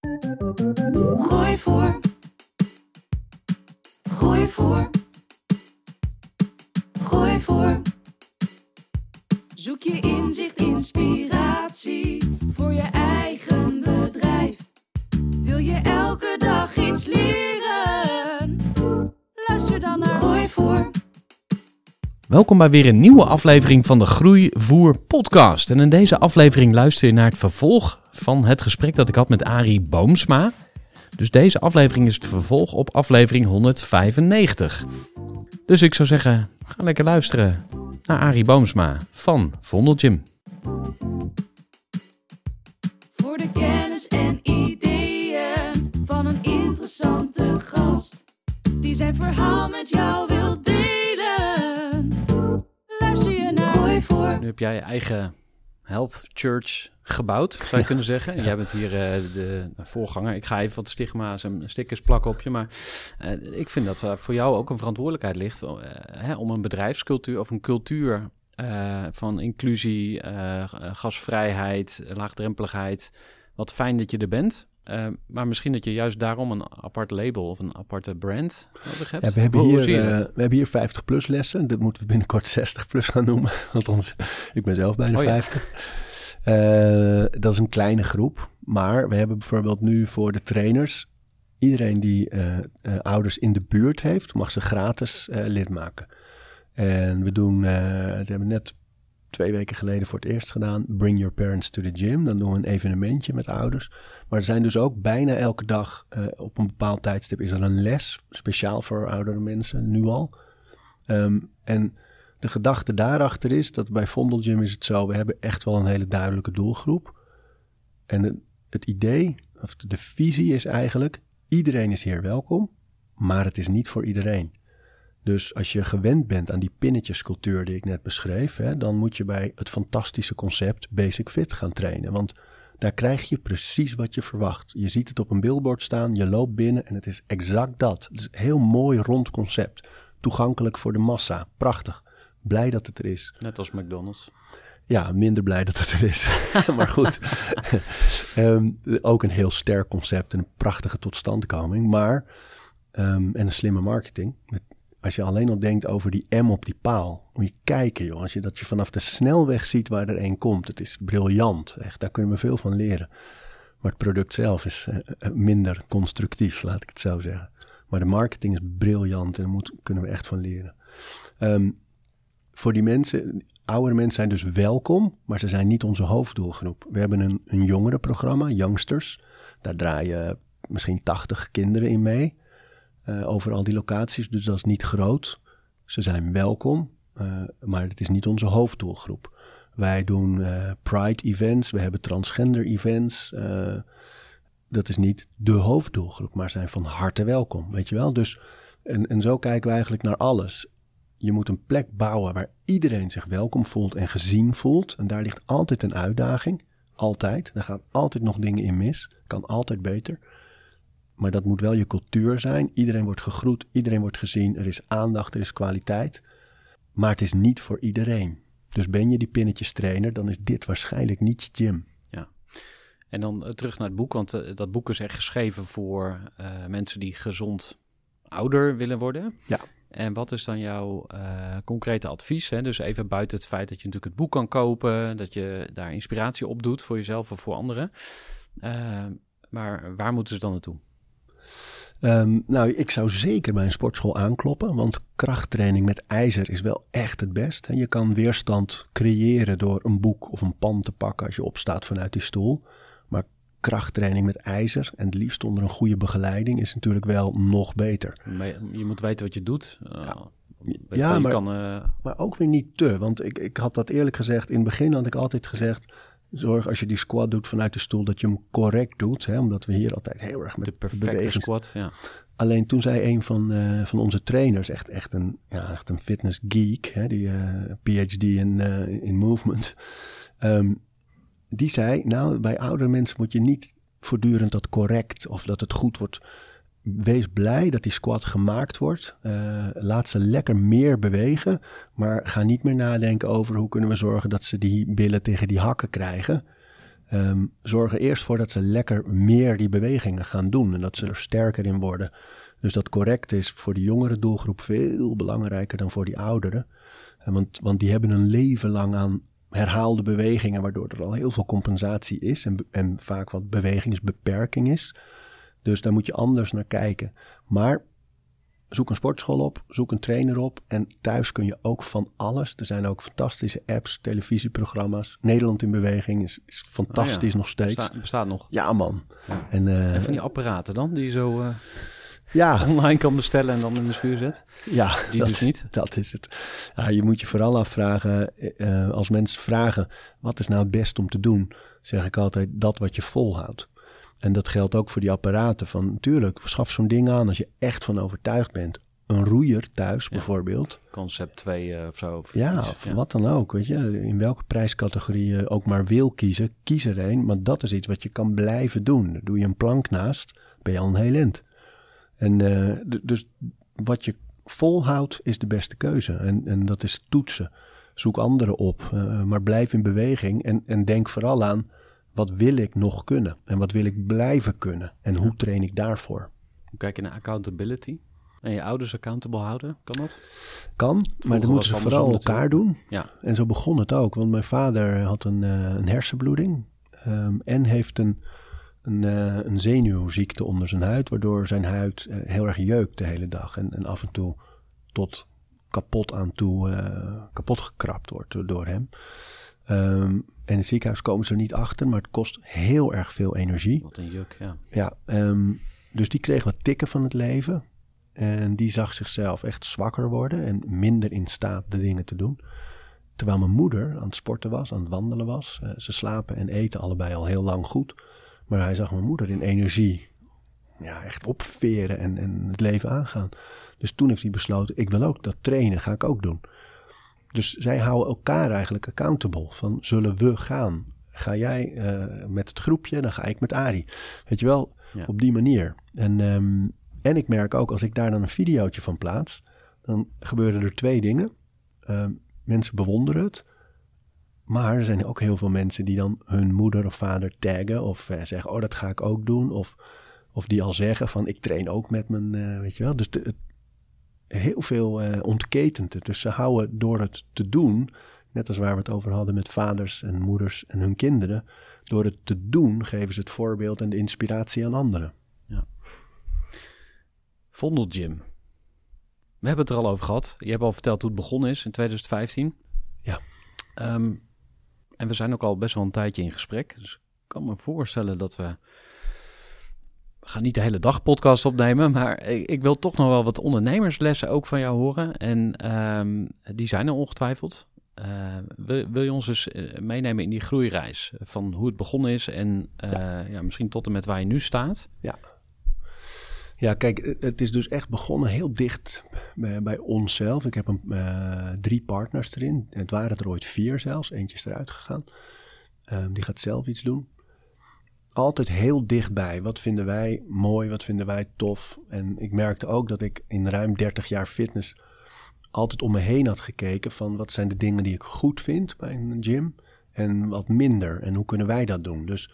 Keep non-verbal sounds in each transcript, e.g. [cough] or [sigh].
Gooi voor. Gooi voor. Gooi voor. Zoek je inzicht, inspiratie voor je eigen bedrijf. Wil je elke dag iets leren? Luister dan naar Gooi voor. Welkom bij weer een nieuwe aflevering van de Groeivoer podcast. En in deze aflevering luister je naar het vervolg van het gesprek dat ik had met Arie Boomsma. Dus deze aflevering is het vervolg op aflevering 195. Dus ik zou zeggen, ga lekker luisteren naar Arie Boomsma van Vondelgym. Voor de kennis en ideeën van een interessante gast. Die zijn verhaal met jou wil delen. Luister je naar voor. Nu heb jij je eigen health church gebouwd, zou je kunnen zeggen. Jij bent hier eh, de voorganger. Ik ga even wat stigma's en stickers plakken op je. Maar eh, ik vind dat er voor jou ook een verantwoordelijkheid ligt eh, hè, om een bedrijfscultuur of een cultuur eh, van inclusie, eh, gasvrijheid, laagdrempeligheid. Wat fijn dat je er bent. Eh, maar misschien dat je juist daarom een apart label of een aparte brand nodig hebt. Ja, we, hebben hier, eh, we hebben hier 50 plus lessen. Dat moeten we binnenkort [laughs] 60 plus gaan noemen. [laughs] Althans, ik ben zelf bijna Oh ja. 50. Eh, dat is een kleine groep. Maar we hebben bijvoorbeeld nu voor de trainers... iedereen die eh, eh, ouders in de buurt heeft... mag ze gratis eh, lid maken. En we doen... eh dat hebben we net twee weken geleden voor het eerst gedaan... Bring your parents to the gym. Dan doen we een evenementje met ouders... Maar er zijn dus ook bijna elke dag eh, op een bepaald tijdstip is er een les, speciaal voor oudere mensen, nu al. Ehm, en de gedachte daarachter is dat bij Vondelgym is het zo, we hebben echt wel een hele duidelijke doelgroep. En het idee, of de visie is eigenlijk, iedereen is hier welkom, maar het is niet voor iedereen. Dus als je gewend bent aan die pinnetjescultuur die ik net beschreef, hè, dan moet je bij het fantastische concept Basic Fit gaan trainen. Want daar krijg je precies wat je verwacht. Je ziet het op een billboard staan, je loopt binnen en het is exact dat. Het is een heel mooi rond concept. Toegankelijk voor de massa. Prachtig. Blij dat het er is. Net als McDonald's. Ja, minder blij dat het er is. [laughs] maar goed. [laughs] Ehm, ook een heel sterk concept en een prachtige totstandkoming. Maar, ehm, en een slimme marketing. Met, als je alleen al denkt over die M op die paal. Moet je kijken, joh. Als je dat je vanaf de snelweg ziet waar er een komt. Het is briljant. Echt, daar kunnen we veel van leren. Maar het product zelf is eh, eh, minder constructief, laat ik het zo zeggen. Maar de marketing is briljant en daar kunnen we echt van leren. Ehm, voor die mensen, oudere mensen zijn dus welkom, maar ze zijn niet onze hoofddoelgroep. We hebben een, een jongerenprogramma, Youngsters. Daar draaien misschien 80 kinderen in mee eh, over al die locaties, dus dat is niet groot. Ze zijn welkom, eh, maar het is niet onze hoofddoelgroep. Wij doen eh, Pride events, we hebben transgender events. eh, dat is niet de hoofddoelgroep, maar zijn van harte welkom, weet je wel? Dus, en, en zo kijken we eigenlijk naar alles. Je moet een plek bouwen waar iedereen zich welkom voelt en gezien voelt. En daar ligt altijd een uitdaging. Altijd. Er gaan altijd nog dingen in mis. Kan altijd beter. Maar dat moet wel je cultuur zijn. Iedereen wordt gegroet, iedereen wordt gezien. Er is aandacht, er is kwaliteit. Maar het is niet voor iedereen. Dus ben je die pinnetjes trainer, dan is dit waarschijnlijk niet je gym. En dan eh, terug naar het boek, want eh, dat boek is echt geschreven voor eh, mensen die gezond ouder willen worden. Ja. En wat is dan jouw concrete advies? Hè? Dus even buiten het feit dat je natuurlijk het boek kan kopen, dat je daar inspiratie op doet voor jezelf of voor anderen. Maar waar moeten ze dan naartoe? Ehm, nou, ik zou zeker bij een sportschool aankloppen, want krachttraining met ijzer is wel echt het best. Je kan weerstand creëren door een boek of een pan te pakken als je opstaat vanuit die stoel. Maar krachttraining met ijzer en het liefst onder een goede begeleiding is natuurlijk wel nog beter. Je moet weten wat je doet. ja, ja maar, kan, uh... maar ook weer niet te. Want ik, ik had dat eerlijk gezegd, in het begin had ik altijd gezegd zorg als je die squat doet vanuit de stoel dat je hem correct doet. Hè, omdat we hier altijd heel erg met De perfecte squat, ja. Alleen toen zei een van, uh, van onze trainers, echt, echt, een, ja, echt een fitness geek, hè, die uh, eh, PhD in, uh, in movement. Um, die zei, nou bij oudere mensen moet je niet voortdurend dat correct of dat het goed wordt wees blij dat die squat gemaakt wordt. Uh, laat ze lekker meer bewegen. Maar ga niet meer nadenken over hoe kunnen we zorgen dat ze die billen tegen die hakken krijgen. Um, zorg er eerst voor dat ze lekker meer die bewegingen gaan doen. En dat ze er sterker in worden. Dus dat correct is voor de jongere doelgroep veel belangrijker dan voor die ouderen. Uh, want, want die hebben een leven lang aan herhaalde bewegingen, waardoor er al heel veel compensatie is en, en vaak wat bewegingsbeperking is. Dus daar moet je anders naar kijken. Maar zoek een sportschool op, zoek een trainer op. En thuis kun je ook van alles. Er zijn ook fantastische apps, televisieprogramma's. Nederland in beweging is, is fantastisch oh nog steeds. Bestaat, bestaat nog. Ja, man. En, uh, en, van die apparaten dan, die je zo uh, ja. [laughs] online kan bestellen en dan in de schuur zet? Ja. Die dat, dus niet? [laughs] Dat is het. Ja, je moet je vooral afvragen, uh, als mensen vragen, wat is nou het beste om te doen? Zeg ik altijd, dat wat je volhoudt. En dat geldt ook voor die apparaten. Van natuurlijk, schaf zo'n ding aan als je echt van overtuigd bent. Een roeier thuis bijvoorbeeld. Concept 2 uh, eh, of zo. Of ja, of wat dan ook. Weet je, in welke prijscategorie je ook maar wil kiezen, kies er een. Maar dat is iets wat je kan blijven doen. doe je een plank naast, ben je al een heel eind. En uh, dus wat je volhoudt is de beste keuze. En, en dat is toetsen. Zoek anderen op, uh, maar blijf in beweging. En, en denk vooral aan wat wil ik nog kunnen? En wat wil ik blijven kunnen? En hoe train ik daarvoor? Hoe kijk je naar accountability? En je ouders accountable houden, kan dat? Kan, maar dan moeten ze vooral elkaar doen. Ja. En zo begon het ook, want mijn vader had een, uh, een hersenbloeding um, en heeft een, een, uh, een, zenuwziekte onder zijn huid, waardoor zijn huid uh, heel erg jeukt de hele dag en, en, af en toe tot kapot aan toe kapot gekrapt wordt door hem. Um, en in het ziekenhuis komen ze er niet achter, maar het kost heel erg veel energie. Wat een juk, ja. Ja, um, dus die kreeg wat tikken van het leven. En die zag zichzelf echt zwakker worden en minder in staat de dingen te doen. Terwijl mijn moeder aan het sporten was, aan het wandelen was. Uh, ze slapen en eten allebei al heel lang goed. Maar hij zag mijn moeder in energie ja, echt opveren en, en het leven aangaan. Dus toen heeft hij besloten, ik wil ook dat trainen, ga ik ook doen. Dus zij houden elkaar eigenlijk accountable. Van zullen we gaan? Ga jij uh, met het groepje, dan ga ik met Ari. Weet je wel, op die manier. En, um, en ik merk ook, als ik daar dan een videootje van plaats, dan gebeuren er twee dingen. Uh, mensen bewonderen het. Maar er zijn ook heel veel mensen die dan hun moeder of vader taggen of uh, zeggen, oh dat ga ik ook doen. Of, of die al zeggen van ik train ook met mijn, uh, weet je wel. Dus de, heel veel uh, ontketent het. Dus ze houden door het te doen, net als waar we het over hadden met vaders en moeders en hun kinderen, door het te doen geven ze het voorbeeld en de inspiratie aan anderen. Ja. Vondel Gym. We hebben het er al over gehad. Je hebt al verteld hoe het begonnen is in 2015. Ja. Um, en we zijn ook al best wel een tijdje in gesprek. Dus ik kan me voorstellen dat we we gaan niet de hele dag podcast opnemen, maar ik, ik, wil toch nog wel wat ondernemerslessen ook van jou horen. En um, die zijn er ongetwijfeld. Uh, wil, wil, je ons eens eh, meenemen in die groeireis van hoe het begonnen is en uh, ja. ja. misschien tot en met waar je nu staat? Ja. Ja, kijk, het is dus echt begonnen heel dicht bij, bij onszelf. Ik heb een, uh, drie partners erin. Het waren er ooit vier zelfs. Eentje is eruit gegaan. Um, die gaat zelf iets doen altijd heel dichtbij. Wat vinden wij mooi? Wat vinden wij tof? En ik merkte ook dat ik in ruim 30 jaar fitness altijd om me heen had gekeken van wat zijn de dingen die ik goed vind bij een gym en wat minder en hoe kunnen wij dat doen? Dus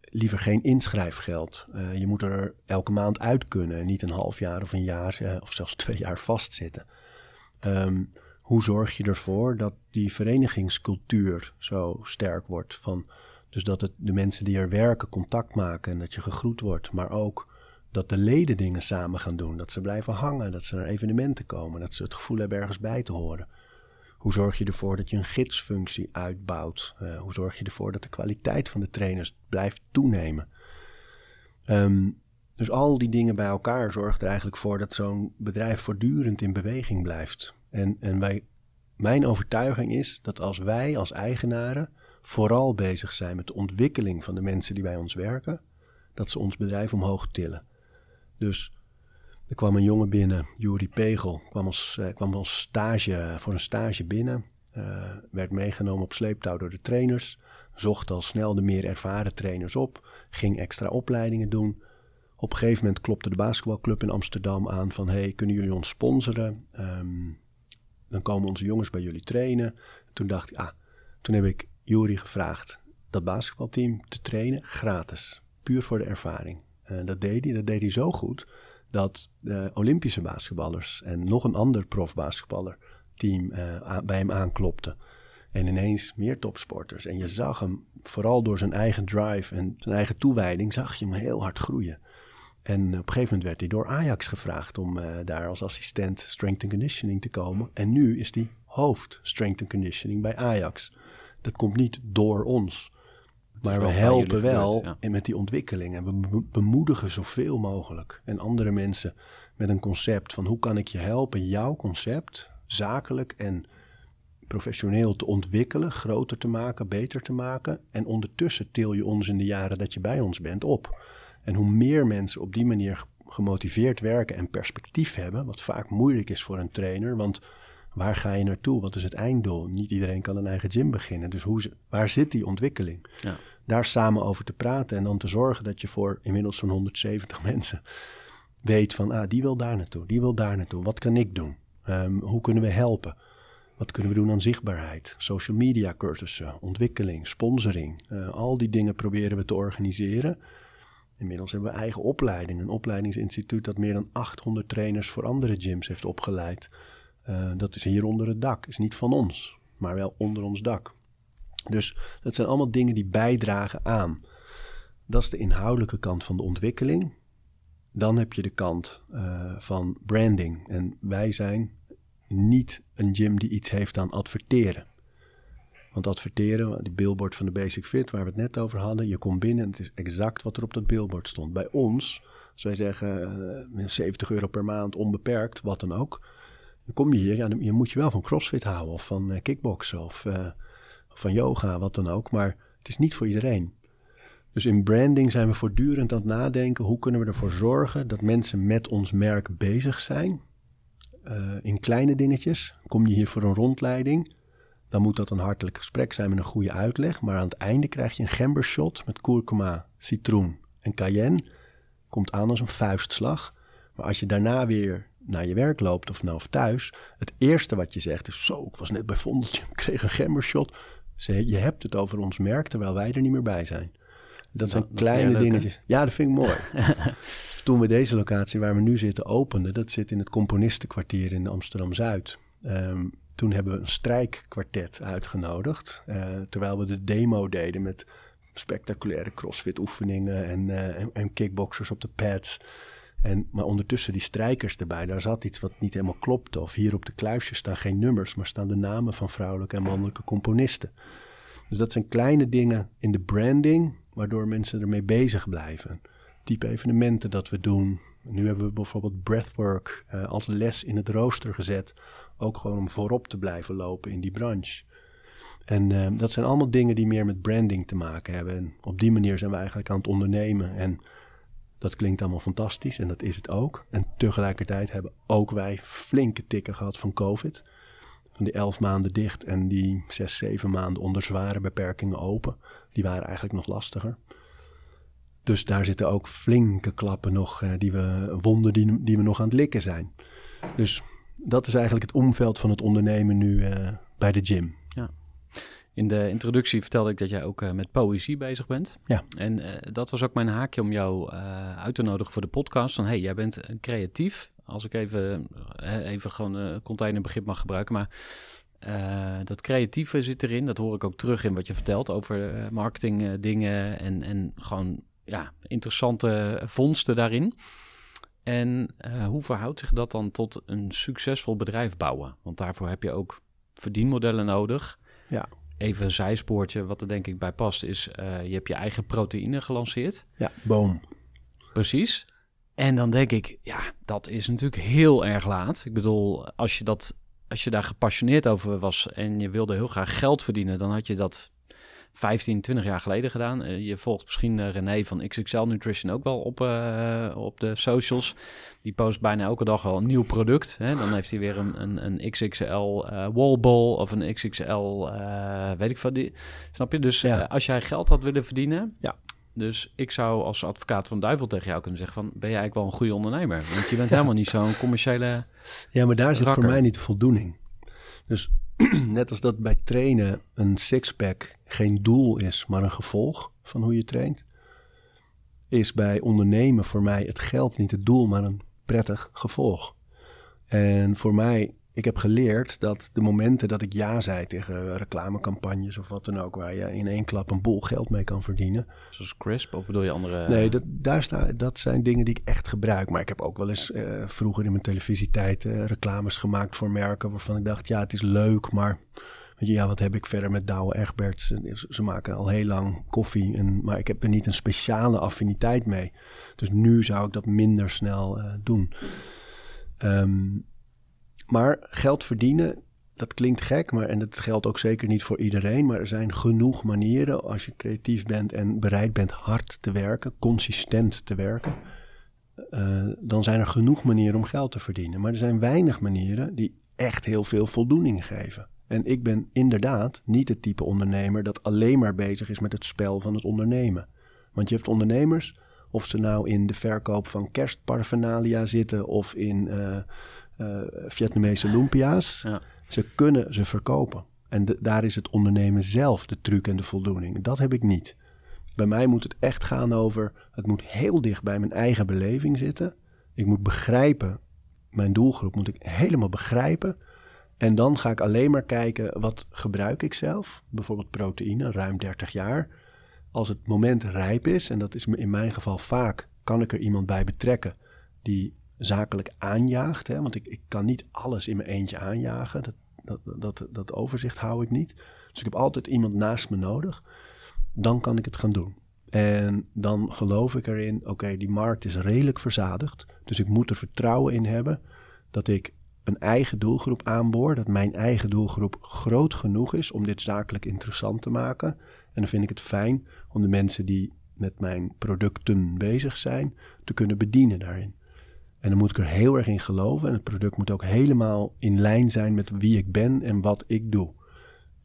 liever geen inschrijfgeld. Uh, je moet er elke maand uit kunnen en niet een half jaar of een jaar uh, of zelfs [laughs] twee jaar vastzitten. Um, hoe zorg je ervoor dat die verenigingscultuur zo sterk wordt van Dus dat het de mensen die er werken contact maken en dat je gegroet wordt, maar ook dat de leden dingen samen gaan doen. Dat ze blijven hangen, dat ze naar evenementen komen, dat ze het gevoel hebben ergens bij te horen. Hoe zorg je ervoor dat je een gidsfunctie uitbouwt? Uh, hoe zorg je ervoor dat de kwaliteit van de trainers blijft toenemen? Um, dus al die dingen bij elkaar zorgt er eigenlijk voor dat zo'n bedrijf voortdurend in beweging blijft. En, en wij, mijn overtuiging is dat als wij als eigenaren vooral bezig zijn met de ontwikkeling van de mensen die bij ons werken, dat ze ons bedrijf omhoog tillen. Dus er kwam een jongen binnen, Juri Pegel, kwam als, eh, kwam als stage, voor een stage binnen. Uh, werd meegenomen op sleeptouw door de trainers. Zocht al snel de meer ervaren trainers op. Ging extra opleidingen doen. Op een gegeven moment klopte de basketbalclub in Amsterdam aan van... hey, kunnen jullie ons sponsoren? Ehm, dan komen onze jongens bij jullie trainen. Toen dacht ik, ah, toen heb ik Juri gevraagd dat basketbalteam te trainen gratis. Puur voor de ervaring. Uh, dat deed hij, dat deed hij zo goed dat de Olympische basketballers en nog een ander profbasketballerteam uh, bij hem aanklopte. En ineens meer topsporters. En je zag hem, vooral door zijn eigen drive en zijn eigen toewijding, zag je hem heel hard groeien. En op een gegeven moment werd hij door Ajax gevraagd om uh, daar als assistent strength and conditioning te komen. En nu is hij hoofd strength and conditioning bij Ajax. Dat komt niet door ons. Maar we helpen wel ja. met die ontwikkeling. En we bemoedigen zoveel mogelijk. En andere mensen met een concept van hoe kan ik je helpen jouw concept zakelijk en professioneel te ontwikkelen, groter te maken, beter te maken. En ondertussen til je ons in de jaren dat je bij ons bent op. En hoe meer mensen op die manier gemotiveerd werken en perspectief hebben, wat vaak moeilijk is voor een trainer, want waar ga je naartoe? Wat is het einddoel? Niet iedereen kan een eigen gym beginnen. Dus hoe, waar zit die ontwikkeling? Ja. Daar samen over te praten en dan te zorgen dat je voor inmiddels zo'n 170 [laughs] mensen weet van, ah, die wil daar naartoe, die wil daar naartoe. Wat kan ik doen? Um, hoe kunnen we helpen? Wat kunnen we doen aan zichtbaarheid? Social media cursussen, ontwikkeling, sponsoring. Uh, al die dingen proberen we te organiseren. Inmiddels hebben we eigen opleiding. Een opleidingsinstituut dat meer dan 800 trainers voor andere gyms heeft opgeleid. Uh, dat is hier onder het dak. Is niet van ons, maar wel onder ons dak. Dus dat zijn allemaal dingen die bijdragen aan. Dat is de inhoudelijke kant van de ontwikkeling. Dan heb je de kant uh, van branding. En wij zijn niet een gym die iets heeft aan adverteren. Want adverteren, die billboard van de Basic Fit waar we het net over hadden, je komt binnen en het is exact wat er op dat billboard stond. Bij ons, als wij zeggen uh, 70 euro per maand, onbeperkt, wat dan ook. Dan kom je hier, je moet je wel van CrossFit houden of van uh, kickboksen of, uh, of van yoga, wat dan ook. Maar het is niet voor iedereen. Dus in branding zijn we voortdurend aan het nadenken, hoe kunnen we ervoor zorgen dat mensen met ons merk bezig zijn. Uh, in kleine dingetjes. Kom je hier voor een rondleiding, dan moet dat een hartelijk gesprek zijn met een goede uitleg. Maar aan het einde krijg je een gembershot met kurkuma, citroen en cayenne. Komt aan als een vuistslag. Maar als je daarna weer naar je werk loopt of nou of thuis, het eerste wat je zegt is: Zo, ik was net bij Vondeltje, ik [laughs] kreeg een gembershot. Je hebt het over ons merk terwijl wij er niet meer bij zijn. Dat zijn dat kleine dingetjes. Ja, dat vind ik mooi. [laughs] Toen we deze locatie waar we nu zitten openden, dat zit in het Componistenkwartier in Amsterdam Zuid. Um, toen hebben we een strijkkwartet uitgenodigd. Uh, terwijl we de demo deden met spectaculaire crossfit oefeningen en, uh, en, en, kickboxers op de pads. En, maar ondertussen die strijkers erbij, daar zat iets wat niet helemaal klopte. Of hier op de kluisjes staan geen nummers, maar staan de namen van vrouwelijke en mannelijke componisten. Dus dat zijn kleine dingen in de branding, waardoor mensen ermee bezig blijven. Type evenementen dat we doen. Nu hebben we bijvoorbeeld breathwork uh, als les in het rooster gezet ook gewoon om voorop te blijven lopen in die branche. En uh, dat zijn allemaal dingen die meer met branding te maken hebben. En op die manier zijn we eigenlijk aan het ondernemen. En dat klinkt allemaal fantastisch en dat is het ook. En tegelijkertijd hebben ook wij flinke tikken gehad van COVID. Van die elf maanden dicht en die zes, zeven maanden onder zware beperkingen open. Die waren eigenlijk nog lastiger. Dus daar zitten ook flinke klappen nog, uh, die we, wonden die, die we nog aan het likken zijn. Dus dat is eigenlijk het omveld van het ondernemen nu uh, bij de gym. In de introductie vertelde ik dat jij ook uh, met poëzie bezig bent. Ja. En uh, dat was ook mijn haakje om jou uit te nodigen voor de podcast. Van hey, jij bent creatief. Als ik even, even gewoon een containerbegrip mag gebruiken. Maar eh, dat creatieve zit erin. Dat hoor ik ook terug in wat je vertelt over marketing dingen en, en gewoon ja, interessante vondsten daarin. En hoe verhoudt zich dat dan tot een succesvol bedrijf bouwen? Want daarvoor heb je ook verdienmodellen nodig. Ja. Even een zijspoortje, wat er denk ik bij past, is je hebt je eigen proteïne gelanceerd. Ja, boom. Precies. En dan denk ik, ja, dat is natuurlijk heel erg laat. Ik bedoel, als je, dat, als je daar gepassioneerd over was en je wilde heel graag geld verdienen, dan had je dat 15, 20 jaar geleden gedaan. Eh, je volgt misschien uh, René van XXL Nutrition ook wel op, uh, op de socials. Die post bijna elke dag wel een nieuw product. Hè? Dan heeft hij weer een, een, een XXL wallball of een XXL, weet ik van die. Snap je? Dus Ja. als jij geld had willen verdienen, Ja. dus ik zou als advocaat van duivel tegen jou kunnen zeggen van... ben jij eigenlijk wel een goede ondernemer? Want je bent [laughs] helemaal niet zo'n commerciële... Ja, maar daar zit voor mij niet de voldoening. Dus [clears throat] net als dat bij trainen een sixpack geen doel is, maar een gevolg van hoe je traint, is bij ondernemen voor mij het geld niet het doel, maar een prettig gevolg. En voor mij, ik heb geleerd dat de momenten dat ik ja zei tegen reclamecampagnes of wat dan ook, waar je in één klap een bol geld mee kan verdienen, Zoals Crisp of bedoel je andere... Nee, dat, daar sta, dat zijn dingen die ik echt gebruik. Maar ik heb ook wel eens eh, vroeger in mijn televisietijd eh, reclames gemaakt voor merken waarvan ik dacht, ja, het is leuk, maar weet je, ja, wat heb ik verder met Douwe Egberts? Ze, ze maken al heel lang koffie, en, maar ik heb er niet een speciale affiniteit mee. Dus nu zou ik dat minder snel eh, doen. Ehm, maar geld verdienen, dat klinkt gek, maar, en dat geldt ook zeker niet voor iedereen. Maar er zijn genoeg manieren als je creatief bent en bereid bent hard te werken, consistent te werken. eh, dan zijn er genoeg manieren om geld te verdienen. Maar er zijn weinig manieren die echt heel veel voldoening geven. En ik ben inderdaad niet het type ondernemer dat alleen maar bezig is met het spel van het ondernemen. Want je hebt ondernemers, of ze nou in de verkoop van kerstparaphernalia zitten of in eh, Vietnamese lumpia's. Ja. Ze kunnen ze verkopen. En de- daar is het ondernemen zelf de truc en de voldoening. Dat heb ik niet. Bij mij moet het echt gaan over, het moet heel dicht bij mijn eigen beleving zitten. Ik moet begrijpen, mijn doelgroep moet ik helemaal begrijpen. En dan ga ik alleen maar kijken, wat gebruik ik zelf? Bijvoorbeeld proteïne, ruim 30 jaar. Als het moment rijp is, en dat is in mijn geval vaak, kan ik er iemand bij betrekken die zakelijk aanjaagt. Hè? Want ik, ik kan niet alles in mijn eentje aanjagen. Dat, dat, dat, dat overzicht hou ik niet. Dus ik heb altijd iemand naast me nodig. Dan kan ik het gaan doen. En dan geloof ik erin, oké, die markt is redelijk verzadigd. Dus ik moet er vertrouwen in hebben dat ik een eigen doelgroep aanboor. Dat mijn eigen doelgroep groot genoeg is om dit zakelijk interessant te maken. En dan vind ik het fijn om de mensen die met mijn producten bezig zijn te kunnen bedienen daarin. En dan moet ik er heel erg in geloven. En het product moet ook helemaal in lijn zijn met wie ik ben en wat ik doe.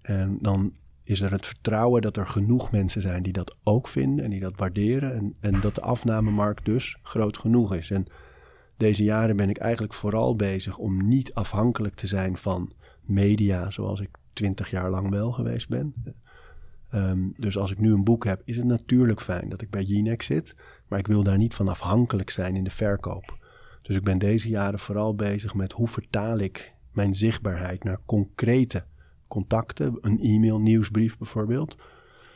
En dan is er het vertrouwen dat er genoeg mensen zijn die dat ook vinden en die dat waarderen. En, en dat de afnamemarkt dus groot genoeg is. En deze jaren ben ik eigenlijk vooral bezig om niet afhankelijk te zijn van media zoals ik twintig jaar lang wel geweest ben. Ehm, dus als ik nu een boek heb, is het natuurlijk fijn dat ik bij Jinex zit. Maar ik wil daar niet van afhankelijk zijn in de verkoop. Dus ik ben deze jaren vooral bezig met hoe vertaal ik mijn zichtbaarheid naar concrete contacten. Een e-mail, nieuwsbrief bijvoorbeeld.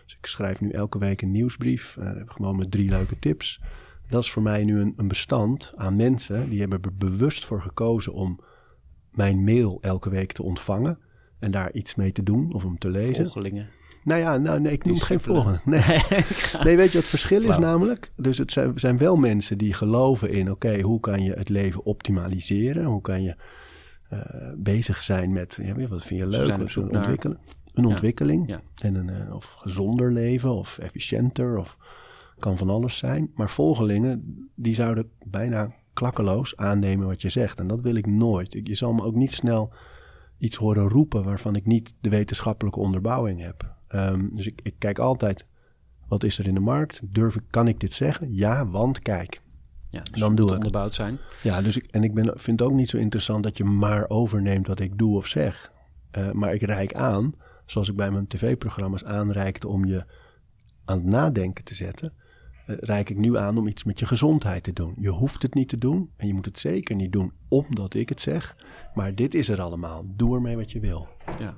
Dus ik schrijf nu elke week een nieuwsbrief. eh, gewoon met drie leuke tips. Dat is voor mij nu een, een bestand aan mensen die hebben er bewust voor gekozen om mijn mail elke week te ontvangen. En daar iets mee te doen of om te lezen. Nou ja, nou, nee, ik noem geen volgende. [laughs] Nee. nee, weet je wat het verschil is namelijk? Dus het zijn, zijn wel mensen die geloven in... oké, hoe kan je het leven optimaliseren? Hoe kan je eh, bezig zijn met... Ja, wat vind je leuk? een ontwikkelen. Een ontwikkeling. ja. En een, eh, of gezonder leven of efficiënter of kan van alles zijn. Maar volgelingen, die zouden bijna klakkeloos aannemen wat je zegt. En dat wil ik nooit. Ik- Je zal me ook niet snel iets horen roepen waarvan ik niet de wetenschappelijke onderbouwing heb. Ehm, dus ik, ik kijk altijd, wat is er in de markt? Durf ik, kan ik dit zeggen? Ja, want kijk. Ja, dus Dan doe moet ik het. onderbouwd zijn. Ja, dus ik, en ik ben, vind het ook niet zo interessant dat je maar overneemt wat ik doe of zeg. Eh, maar ik reik aan, zoals ik bij mijn tv-programma's aanreikte om je aan het nadenken te zetten. eh, reik ik nu aan om iets met je gezondheid te doen. Je hoeft het niet te doen en je moet het zeker niet doen omdat ik het zeg. Maar dit is er allemaal. Doe ermee wat je wil. Ja.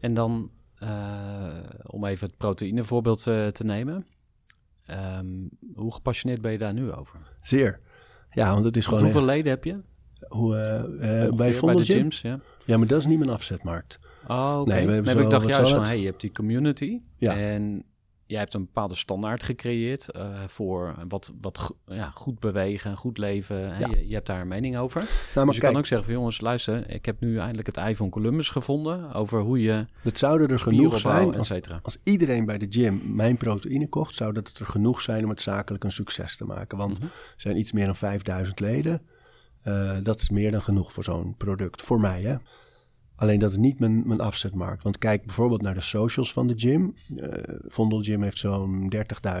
En dan, uh, om even het proteïnevoorbeeld uh, te nemen. Um, hoe gepassioneerd ben je daar nu over? Zeer. Ja, want het is gewoon... hoeveel leden heb je? Hoe, uh, bij Vondel de gyms, ja. Ja, maar dat is niet mijn afzetmarkt. Oh, oké. Okay. Nee, nee, ik dacht juist van, hey, je hebt die community ja. en jij hebt een bepaalde standaard gecreëerd uh, voor wat, wat ja, goed bewegen, goed leven. Ja. Je, je, hebt daar een mening over. Nou, maar dus je kijk, kan ook zeggen van jongens, luister, ik heb nu eindelijk het ei van Columbus gevonden over hoe je... Het zouden er genoeg zijn, als, als, iedereen bij de gym mijn proteïne kocht, zou dat er genoeg zijn om het zakelijk een succes te maken. Want mm -hmm. er zijn iets meer dan 5000 leden. Uh, dat is meer dan genoeg voor zo'n product, voor mij hè. Alleen dat is niet mijn, mijn afzetmarkt. Want kijk bijvoorbeeld naar de socials van de gym. Uh, Vondel Gym heeft zo'n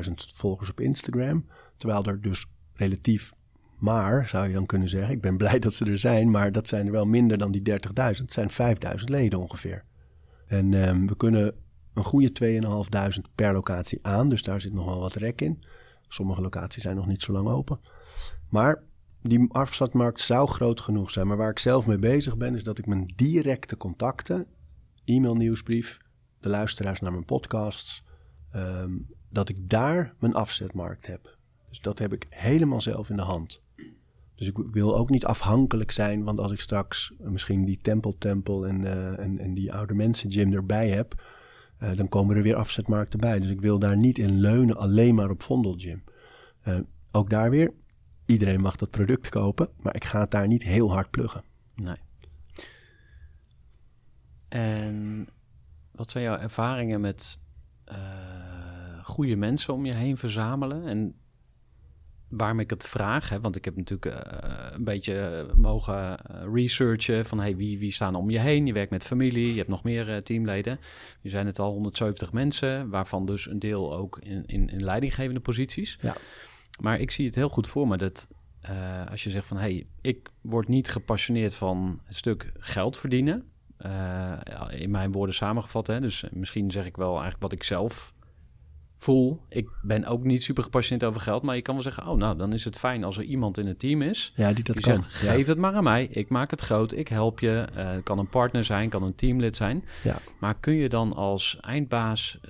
30.000 volgers op Instagram. Terwijl er dus relatief maar, zou je dan kunnen zeggen. Ik ben [laughs] blij dat ze er zijn, maar dat zijn er wel minder dan die 30.000. Het zijn 5.000 leden ongeveer. En um, we kunnen een goede 2.500 per locatie aan. Dus daar zit nog wel wat rek in. Sommige locaties zijn nog niet zo lang open. Maar die afzetmarkt zou groot genoeg zijn. Maar waar ik zelf mee bezig ben, is dat ik mijn directe contacten, e-mail, nieuwsbrief, de luisteraars naar mijn podcasts, um, dat ik daar mijn afzetmarkt heb. Dus dat heb ik helemaal zelf in de hand. Dus ik wil ook niet afhankelijk zijn, want als ik straks misschien die tempeltempel en, uh, en, en die oude mensen gym erbij heb, uh, dan komen er weer afzetmarkten bij. Dus ik wil daar niet in leunen alleen maar op Vondelgym. Uh, ook daar weer, iedereen mag dat product kopen, maar ik ga het daar niet heel hard pluggen. Nee. En wat zijn jouw ervaringen met uh, goede mensen om je heen verzamelen? En waarom ik het vraag, hè, want ik heb natuurlijk uh, een beetje mogen researchen van hey, wie, wie staan om je heen. Je werkt met familie, je hebt nog meer uh, teamleden. Je zijn het al 170 mensen, waarvan dus een deel ook in, in, in leidinggevende posities. Ja. Maar ik zie het heel goed voor me dat uh, als je zegt van hey, ik word niet gepassioneerd van het stuk geld verdienen. Uh, in mijn woorden samengevat, hè, dus misschien zeg ik wel eigenlijk wat ik zelf voel. Ik ben ook niet super gepassioneerd over geld, maar je kan wel zeggen: Oh, nou, dan is het fijn als er iemand in het team is ja, die, dat die kan. zegt: Geef het maar aan mij, ik maak het groot, ik help je. Uh, kan een partner zijn, kan een teamlid zijn. Ja. Maar kun je dan als eindbaas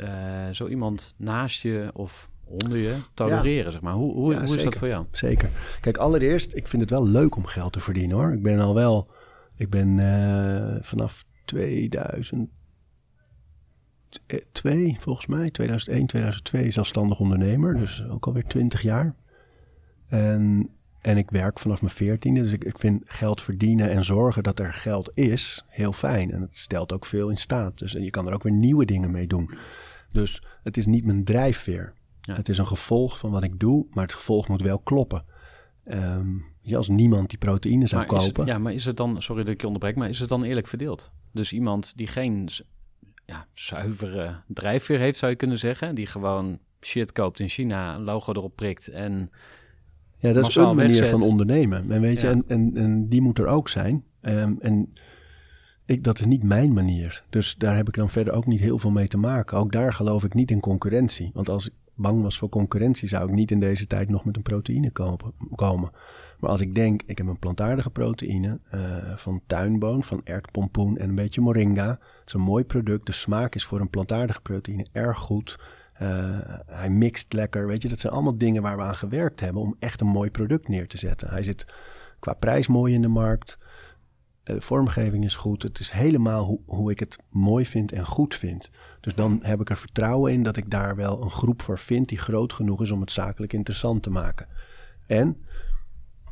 zo iemand naast je of onder je tolereren, ja. zeg maar. Hoe, hoe, ja, hoe is dat voor jou? Zeker. Kijk, allereerst, ik vind het wel leuk om geld te verdienen hoor. Ik ben al wel, ik ben uh, vanaf 2002, volgens mij, 2001, 2002 zelfstandig ondernemer. Dus ook alweer 20 jaar. En, en ik werk vanaf mijn veertiende, dus ik, ik vind geld verdienen en zorgen dat er geld is heel fijn. En het stelt ook veel in staat. Dus en je kan er ook weer nieuwe dingen mee doen. Dus het is niet mijn drijfveer. Ja. Het is een gevolg van wat ik doe, maar het gevolg moet wel kloppen. Um, ja, als niemand die proteïne zou maar kopen. Is, ja, maar is het dan, sorry dat ik je onderbreek, maar is het dan eerlijk verdeeld? Dus iemand die geen ja, zuivere drijfveer heeft, zou je kunnen zeggen, die gewoon shit koopt in China, een logo erop prikt en. Ja, dat is een manier wegzet. van ondernemen. En weet je, en, en, en die moet er ook zijn. Um, en ik, dat is niet mijn manier. Dus daar heb ik dan verder ook niet heel veel mee te maken. Ook daar geloof ik niet in concurrentie. Want als bang was voor concurrentie, zou ik niet in deze tijd nog met een proteïne kopen, komen. Maar als ik denk, ik heb een plantaardige proteïne uh, van tuinboon, van ertpompoen en een beetje moringa. Het is een mooi product. De smaak is voor een plantaardige proteïne erg goed. Eh, hij mixt lekker. Weet je, dat zijn allemaal dingen waar we aan gewerkt hebben om echt een mooi product neer te zetten. Hij zit qua prijs mooi in de markt. Eh, De vormgeving is goed. Het is helemaal hoe ik het mooi vind en goed vind. Dus dan heb ik er vertrouwen in dat ik daar wel een groep voor vind die groot genoeg is om het zakelijk interessant te maken. En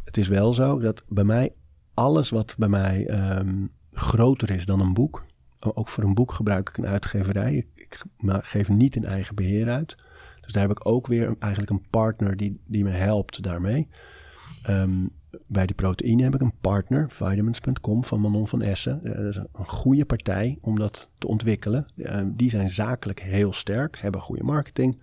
het is wel zo dat bij mij alles wat bij mij ehm, groter is dan een boek. Ook voor een boek gebruik ik een uitgeverij. Ik, geef niet in eigen beheer uit. Dus daar heb ik ook weer een- eigenlijk een partner die, die me helpt daarmee. Ehm, bij die proteïne heb ik een partner, vitamins.com van Manon van Essen. Eh, dat is een goede partij om dat te ontwikkelen. Eh, die zijn zakelijk heel sterk, hebben goede marketing.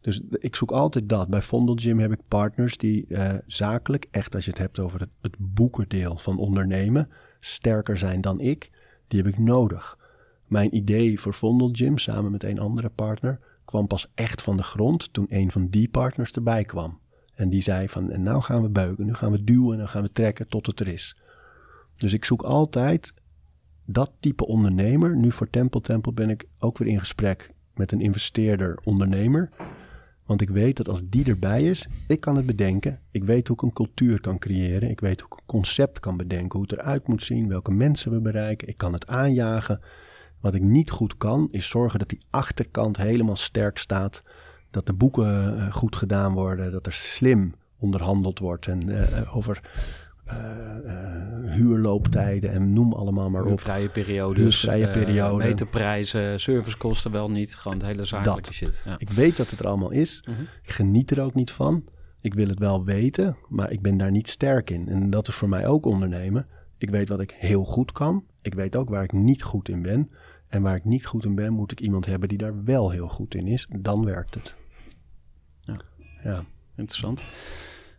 Dus ik zoek altijd dat. Bij Vondel Gym heb ik partners die eh, zakelijk, echt als je het hebt over het, het boekendeel van ondernemen, sterker zijn dan ik. Die heb ik nodig. Mijn idee voor Vondel Gym samen met een andere partner kwam pas echt van de grond toen een van die partners erbij kwam. En die zei van, en nou gaan we beuken, nu gaan we duwen en dan gaan we trekken tot het er is. Dus ik zoek altijd dat type ondernemer. Nu voor Tempel Tempel ben ik ook weer in gesprek met een investeerder ondernemer. Want ik weet dat als die erbij is, ik kan het bedenken. Ik weet hoe ik een cultuur kan creëren. Ik weet hoe ik een concept kan bedenken, hoe het eruit moet zien, welke mensen we bereiken. Ik kan het aanjagen. Wat ik niet goed kan, is zorgen dat die achterkant helemaal sterk staat. Dat de boeken eh, goed gedaan worden, dat er slim onderhandeld wordt en eh, over eh, huurlooptijden en noem allemaal maar op. Vrije periodes, Huurvrije eh, periode. meterprijzen, servicekosten wel niet. Gewoon het hele zakelijke Dat. shit. Ja. Ik weet dat het er allemaal is. Mhm. Ik geniet er ook niet van. Ik wil het wel weten, maar ik ben daar niet sterk in. En dat is voor mij ook ondernemen. Ik weet wat ik heel goed kan. Ik weet ook waar ik niet goed in ben. En waar ik niet goed in ben, moet ik iemand hebben die daar wel heel goed in is. Dan werkt het. Ja. Interessant.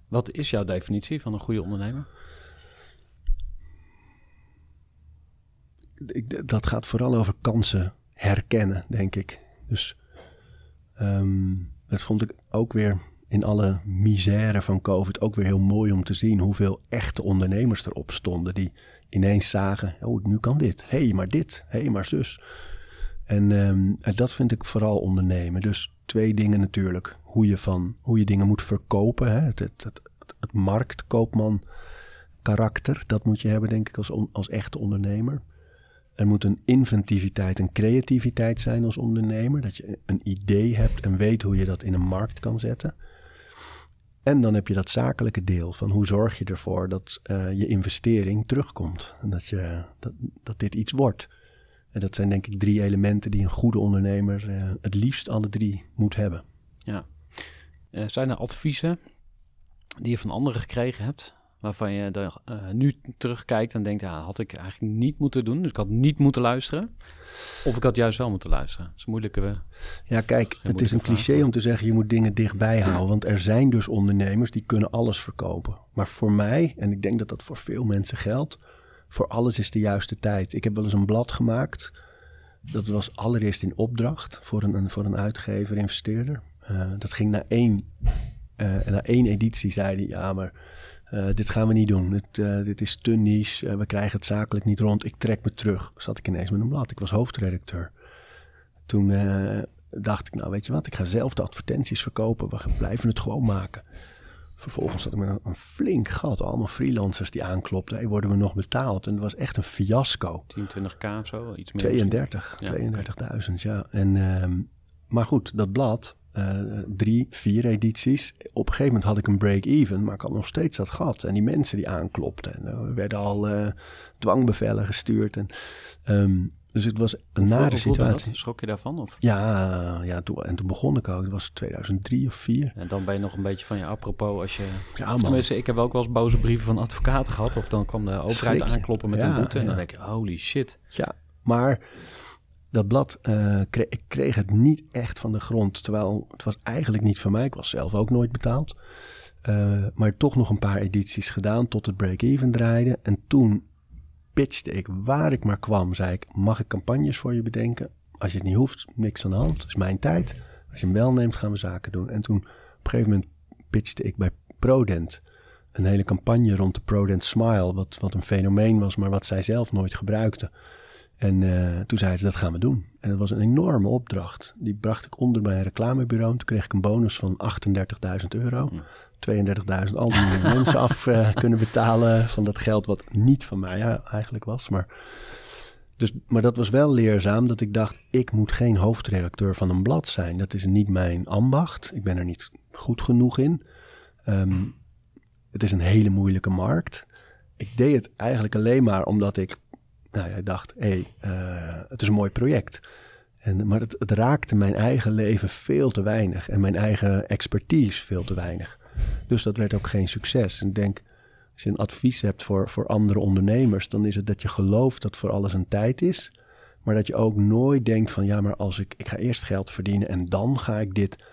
Wat is jouw definitie van een goede ondernemer? ik, dat gaat vooral over kansen herkennen, denk ik. Dus ehm, dat vond ik ook weer in alle misère van COVID ook weer heel mooi om te zien hoeveel echte ondernemers erop stonden die ineens zagen, oh, nu kan dit. Hé, hey, maar dit. Hé, hey, maar zus. En, ehm, en dat vind ik vooral ondernemen. Dus twee dingen natuurlijk. Hoe je, van, hoe je dingen moet verkopen. Hè? Het, het, het, marktkoopman karakter, dat moet je hebben denk ik als, als echte ondernemer. Er moet een inventiviteit en creativiteit zijn als ondernemer. Dat je een idee hebt en weet hoe je dat in een markt kan zetten. En dan heb je dat zakelijke deel van hoe zorg je ervoor dat eh, je investering terugkomt. En dat, je, dat, dat dit iets wordt. En dat zijn denk ik drie elementen die een goede ondernemer eh, het liefst alle drie moet hebben. Ja. Eh, zijn er adviezen die je van anderen gekregen hebt, waarvan je er, eh, nu terugkijkt en denkt, ja, had ik eigenlijk niet moeten doen. Dus ik had niet moeten luisteren. Of ik had juist wel moeten luisteren. Dat is moeilijke... eh, Ja, kijk, het is een vraag, cliché om te zeggen je moet dingen dichtbij houden. Want er zijn dus ondernemers die kunnen alles verkopen. Maar voor mij, en ik denk dat dat voor veel mensen geldt, voor alles is de juiste tijd. Ik heb wel eens een blad gemaakt. Dat was allereerst in opdracht voor een, voor een uitgever, investeerder. Eh, dat ging na één, eh, na één editie, zei hij, ja, maar eh, dit gaan we niet doen. Dit, dit is te niche, we krijgen het zakelijk niet rond. Ik trek me terug. Zat ik ineens met een blad. Ik was hoofdredacteur. Toen dacht ik, nou weet je wat, ik ga zelf de advertenties verkopen. We blijven het gewoon maken. Vervolgens zat ik met een, een flink gat. Allemaal freelancers die aanklopten. Hey, worden we nog betaald? En het was echt een fiasco. 10, 20k of zo, iets meer. 32, Ja, 32.000, ja. En, ehm, maar goed, dat blad, eh, drie, vier edities. Op een gegeven moment had ik een break-even, maar ik had nog steeds dat gat. En die mensen die aanklopten. En eh, er werden al eh, dwangbevelen gestuurd. En, ehm, dus het was een Hoe nare situatie. dat? Schrok je daarvan? Of? Ja, ja toen, en toen begon ik ook. Het was 2003 of 4. En dan ben je nog een beetje van je apropos als je... Ja, tenminste, ik heb ook wel eens boze brieven van advocaten gehad. Of dan kwam de overheid je. aankloppen met Ja, een boete. En dan denk ik, holy shit. Ja, maar dat blad, eh, kre- ik kreeg het niet echt van de grond. Terwijl het was eigenlijk niet van mij. Ik was zelf ook nooit betaald. Eh, maar toch nog een paar edities gedaan tot het break-even draaide. En toen pitchte ik waar ik maar kwam. Zei ik, mag ik campagnes voor je bedenken? Als je het niet hoeft, niks aan de hand. Het is mijn tijd. Als je hem wel neemt, gaan we zaken doen. En toen op een gegeven moment pitchte ik bij Prodent. Een hele campagne rond de Prodent Smile. Wat, wat een fenomeen was, maar wat zij zelf nooit gebruikte. En eh, toen zei ze, dat gaan we doen. En dat was een enorme opdracht. Die bracht ik onder bij een reclamebureau. Toen kreeg ik een bonus van 38.000 euro. 32.000 al die [laughs] mensen af eh, kunnen betalen van dat geld wat niet van mij ja, eigenlijk was. Maar, dus, maar dat was wel leerzaam dat ik dacht, ik moet geen hoofdredacteur van een blad zijn. Dat is niet mijn ambacht. Ik ben er niet goed genoeg in. Ehm, het is een hele moeilijke markt. Ik deed het eigenlijk alleen maar omdat ik nou ja, dacht, hé, hey, eh, het is een mooi project. En, maar het, het, raakte mijn eigen leven veel te weinig en mijn eigen expertise veel te weinig. Dus dat werd ook geen succes. En ik denk, als je een advies hebt voor, voor andere ondernemers, dan is het dat je gelooft dat voor alles een tijd is. Maar dat je ook nooit denkt van ja, maar als ik, ik ga eerst geld verdienen en dan ga ik dit.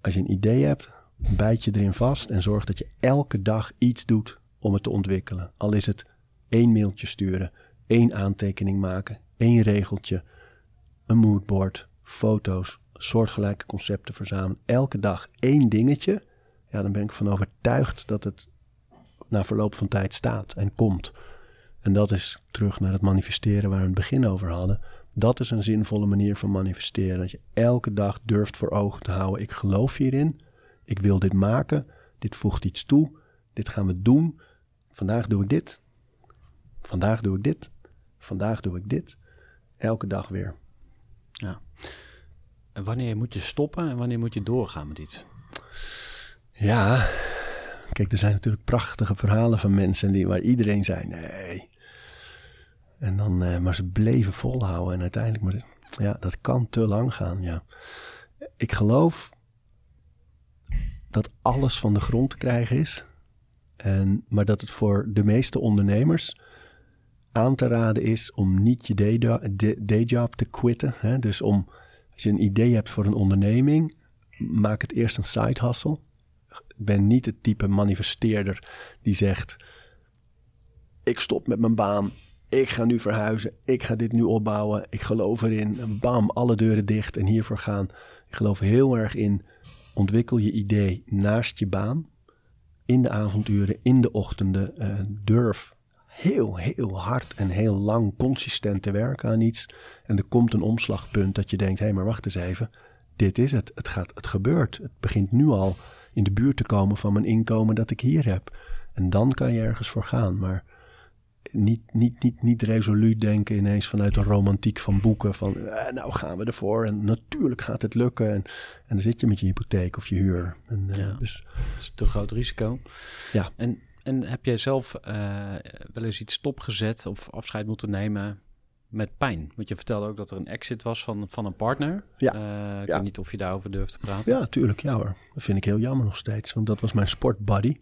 Als je een idee hebt, bijt je erin vast en zorg dat je elke dag iets doet om het te ontwikkelen. Al is het één mailtje sturen, één aantekening maken, één regeltje, een moodboard, foto's, soortgelijke concepten verzamelen. Elke dag één dingetje. Ja, dan ben ik van overtuigd dat het na verloop van tijd staat en komt. En dat is terug naar het manifesteren waar we het begin over hadden. Dat is een zinvolle manier van manifesteren. Dat je elke dag durft voor ogen te houden. Ik geloof hierin. Ik wil dit maken. Dit voegt iets toe. Dit gaan we doen. Vandaag doe ik dit. Vandaag doe ik dit. Vandaag doe ik dit. Elke dag weer. Ja. En wanneer moet je stoppen en wanneer moet je doorgaan met iets? Ja, kijk, er zijn natuurlijk prachtige verhalen van mensen die, waar iedereen zei nee. En dan, eh, maar ze bleven volhouden en uiteindelijk, maar ja, dat kan te lang gaan, ja. Ik geloof dat alles van de grond te krijgen is. En, maar dat het voor de meeste ondernemers aan te raden is om niet je dayjob te quitten. Hè? Dus om, als je een idee hebt voor een onderneming, maak het eerst een side hustle. Ben niet het type manifesteerder die zegt: Ik stop met mijn baan, ik ga nu verhuizen, ik ga dit nu opbouwen, ik geloof erin. Bam, alle deuren dicht en hiervoor gaan. Ik geloof heel erg in ontwikkel je idee naast je baan. In de avonduren, in de ochtenden. Uh, durf heel, heel hard en heel lang consistent te werken aan iets. En er komt een omslagpunt dat je denkt: hé, hey, maar wacht eens even. Dit is het. Het, gaat, het gebeurt. Het begint nu al in de buurt te komen van mijn inkomen dat ik hier heb. En dan kan je ergens voor gaan. Maar niet, niet, niet, niet resoluut denken ineens vanuit de romantiek van boeken. Van eh, nou gaan we ervoor en natuurlijk gaat het lukken. En, en dan zit je met je hypotheek of je huur. En, uh, ja, dus, dat is te groot risico. Ja. En, en heb jij zelf uh, wel eens iets stopgezet of afscheid moeten nemen met pijn? Want je vertelde ook dat er een exit was van, van een partner. Ja. ik ja. weet niet of je daarover durft te praten. Ja, tuurlijk. Ja hoor. Dat vind ik heel jammer nog steeds. Want dat was mijn sportbuddy.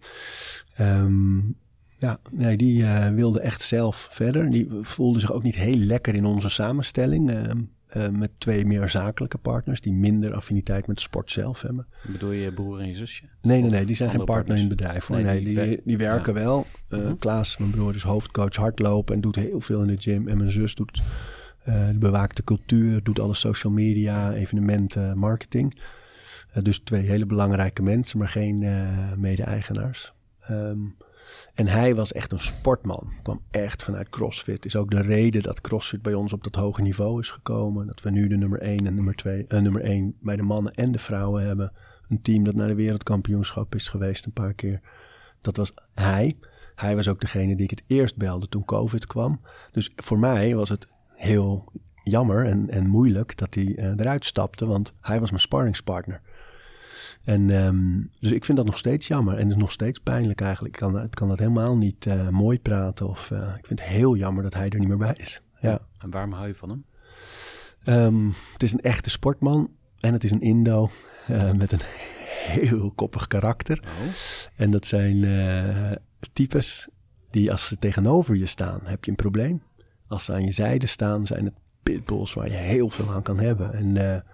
Um, ja, nee, die uh, wilde echt zelf verder. Die voelde zich ook niet heel lekker in onze samenstelling. Uh, uh, met twee meer zakelijke partners die minder affiniteit met de sport zelf hebben. Bedoel je broer en je zusje? Nee, nee, nee, die zijn geen partner partners? in het bedrijf. Hoor. Nee, nee die, die, die, werken ja. wel. Uh, -huh. Klaas, mijn broer, is hoofdcoach hardlopen en doet heel veel in de gym. En mijn zus doet bewaakt de cultuur, doet alle social media, evenementen, marketing. Dus twee hele belangrijke mensen, maar geen mede-eigenaars. Um, en hij was echt een sportman. Kwam echt vanuit CrossFit. Is ook de reden dat CrossFit bij ons op dat hoge niveau is gekomen. Dat we nu de nummer 1 en nummer 2, uh, nummer 1 bij de mannen en de vrouwen hebben. Een team dat naar de wereldkampioenschap is geweest een paar keer. Dat was hij. Hij was ook degene die ik het eerst belde toen COVID kwam. Dus voor mij was het heel jammer en, en moeilijk dat hij uh, eruit stapte. Want hij was mijn sparringspartner. En um, dus ik vind dat nog steeds jammer. En het is nog steeds pijnlijk eigenlijk. Ik kan, ik kan dat helemaal niet uh, mooi praten. Of uh, ik vind het heel jammer dat hij er niet meer bij is. Ja. En waarom hou je van hem? Um, het is een echte sportman. En het is een Indo. Uh, met een heel koppig karakter. Oh. En dat zijn types die als ze tegenover je staan, heb je een probleem. Als ze aan je zijde staan, zijn het pitbulls waar je heel veel aan kan hebben. En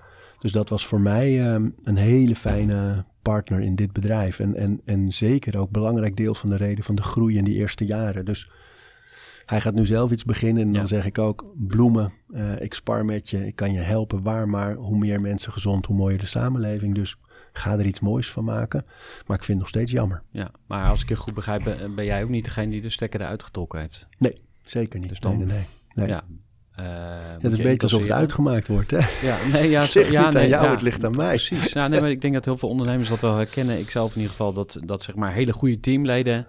dus dat was voor mij um, een hele fijne partner in dit bedrijf. En, en, en zeker ook belangrijk deel van de reden van de groei in die eerste jaren. Dus hij gaat nu zelf iets beginnen. En ja. dan zeg ik ook: bloemen, uh, ik spar met je, ik kan je helpen. Waar maar, hoe meer mensen gezond, hoe mooier de samenleving. Dus ga er iets moois van maken. Maar ik vind het nog steeds jammer. Ja, maar als ik je goed begrijp, ben, ben jij ook niet degene die de stekker eruit getrokken heeft? Nee, zeker niet. Dus dan, nee, nee, nee. Ja, eh, Het is beter alsof het uitgemaakt wordt, hè? [laughs] Ja, nee, ja, [laughs] Het zo, ja, nee, aan jou, ja, het ligt aan mij. Precies. Ja, nee, maar ik denk dat heel veel ondernemers dat wel herkennen. Ik zelf in ieder geval dat, dat zeg maar hele goede teamleden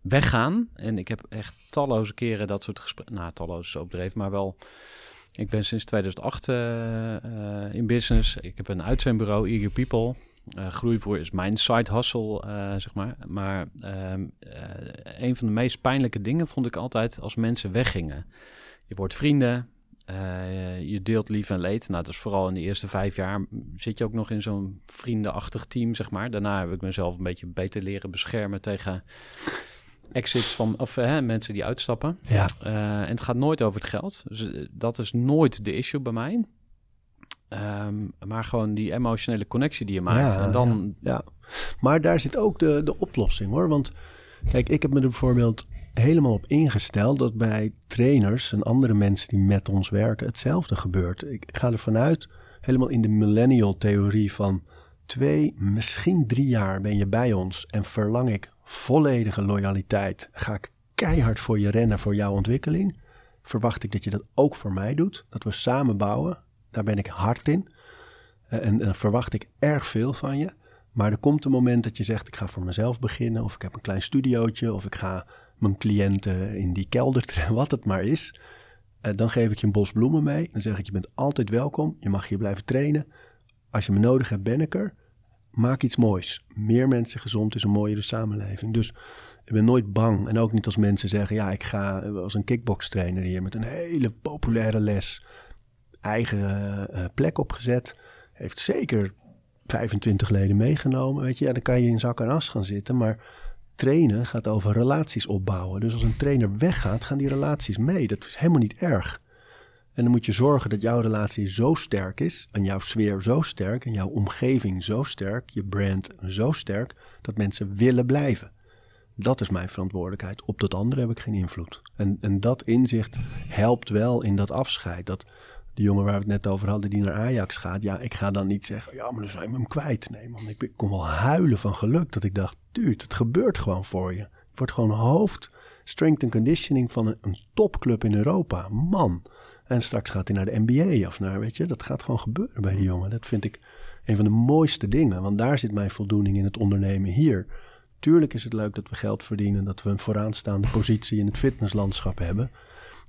weggaan. En ik heb echt talloze keren dat soort gesprekken. Nou, talloze overdreven, maar wel. Ik ben sinds 2008 eh, eh, in business. Ik heb een uitzendbureau, Eager People. Eh groeivoer is mijn side hustle, zeg maar. Maar ehm, eh, een van de meest pijnlijke dingen vond ik altijd als mensen weggingen. Je wordt vrienden, eh, je deelt lief en leed. Nou, dat is vooral in de eerste vijf jaar zit je ook nog in zo'n vriendenachtig team, zeg maar. Daarna heb ik mezelf een beetje beter leren beschermen tegen exits van of hè, mensen die uitstappen. Ja, Eh, en het gaat nooit over het geld. Dus eh, dat is nooit de issue bij mij. Ehm, maar gewoon die emotionele connectie die je maakt. Ja, en dan, ja. Maar daar zit ook de, de oplossing hoor. Want kijk, ik heb me er bijvoorbeeld helemaal op ingesteld dat bij trainers en andere mensen die met ons werken hetzelfde gebeurt. Ik, ga ervan uit, helemaal in de millennial theorie van twee, misschien drie jaar ben je bij ons en verlang ik volledige loyaliteit. Ga ik keihard voor je rennen voor jouw ontwikkeling. Verwacht ik dat je dat ook voor mij doet. Dat we samen bouwen. Daar ben ik hard in. Eh, En, en verwacht ik erg veel van je. Maar er komt een moment dat je zegt: ik ga voor mezelf beginnen. Of ik heb een klein studiootje. Of ik ga mijn cliënten in die kelder. [laughs] Wat het maar is. Eh, dan geef ik je een bos bloemen mee. Dan zeg ik: je bent altijd welkom. Je mag hier blijven trainen. Als je me nodig hebt, ben ik er. Maak iets moois. Meer mensen gezond is een mooiere samenleving. Dus ik ben nooit bang. En ook niet als mensen zeggen: ja, ik ga als een kickbokstrainer hier met een hele populaire les. Eigen eh, plek opgezet. Heeft zeker 25 leden meegenomen. Weet je, ja, dan kan je in zak en as gaan zitten. Maar trainen gaat over relaties opbouwen. Dus als een trainer weggaat, gaan die relaties mee. Dat is helemaal niet erg. En dan moet je zorgen dat jouw relatie zo sterk is. En jouw sfeer zo sterk. En jouw omgeving zo sterk. Je brand zo sterk. Dat mensen willen blijven. Dat is mijn verantwoordelijkheid. Op dat andere heb ik geen invloed. En, en dat inzicht helpt wel in dat afscheid. Dat de jongen waar we het net over hadden, die naar Ajax gaat. Ja, ik ga dan niet zeggen, ja, maar dan zijn we hem kwijt. Nee, man, ik, ik kon wel huilen van geluk. Dat ik dacht, dude, het gebeurt gewoon voor je. Je wordt gewoon hoofd strength and conditioning van een, een topclub in Europa. Man. En straks gaat hij naar de NBA of naar, weet je, dat gaat gewoon gebeuren bij die jongen. Dat vind ik een van de mooiste dingen. Want daar zit mijn voldoening in het ondernemen hier. Tuurlijk is het leuk dat we geld verdienen, dat we een vooraanstaande positie in het fitnesslandschap hebben.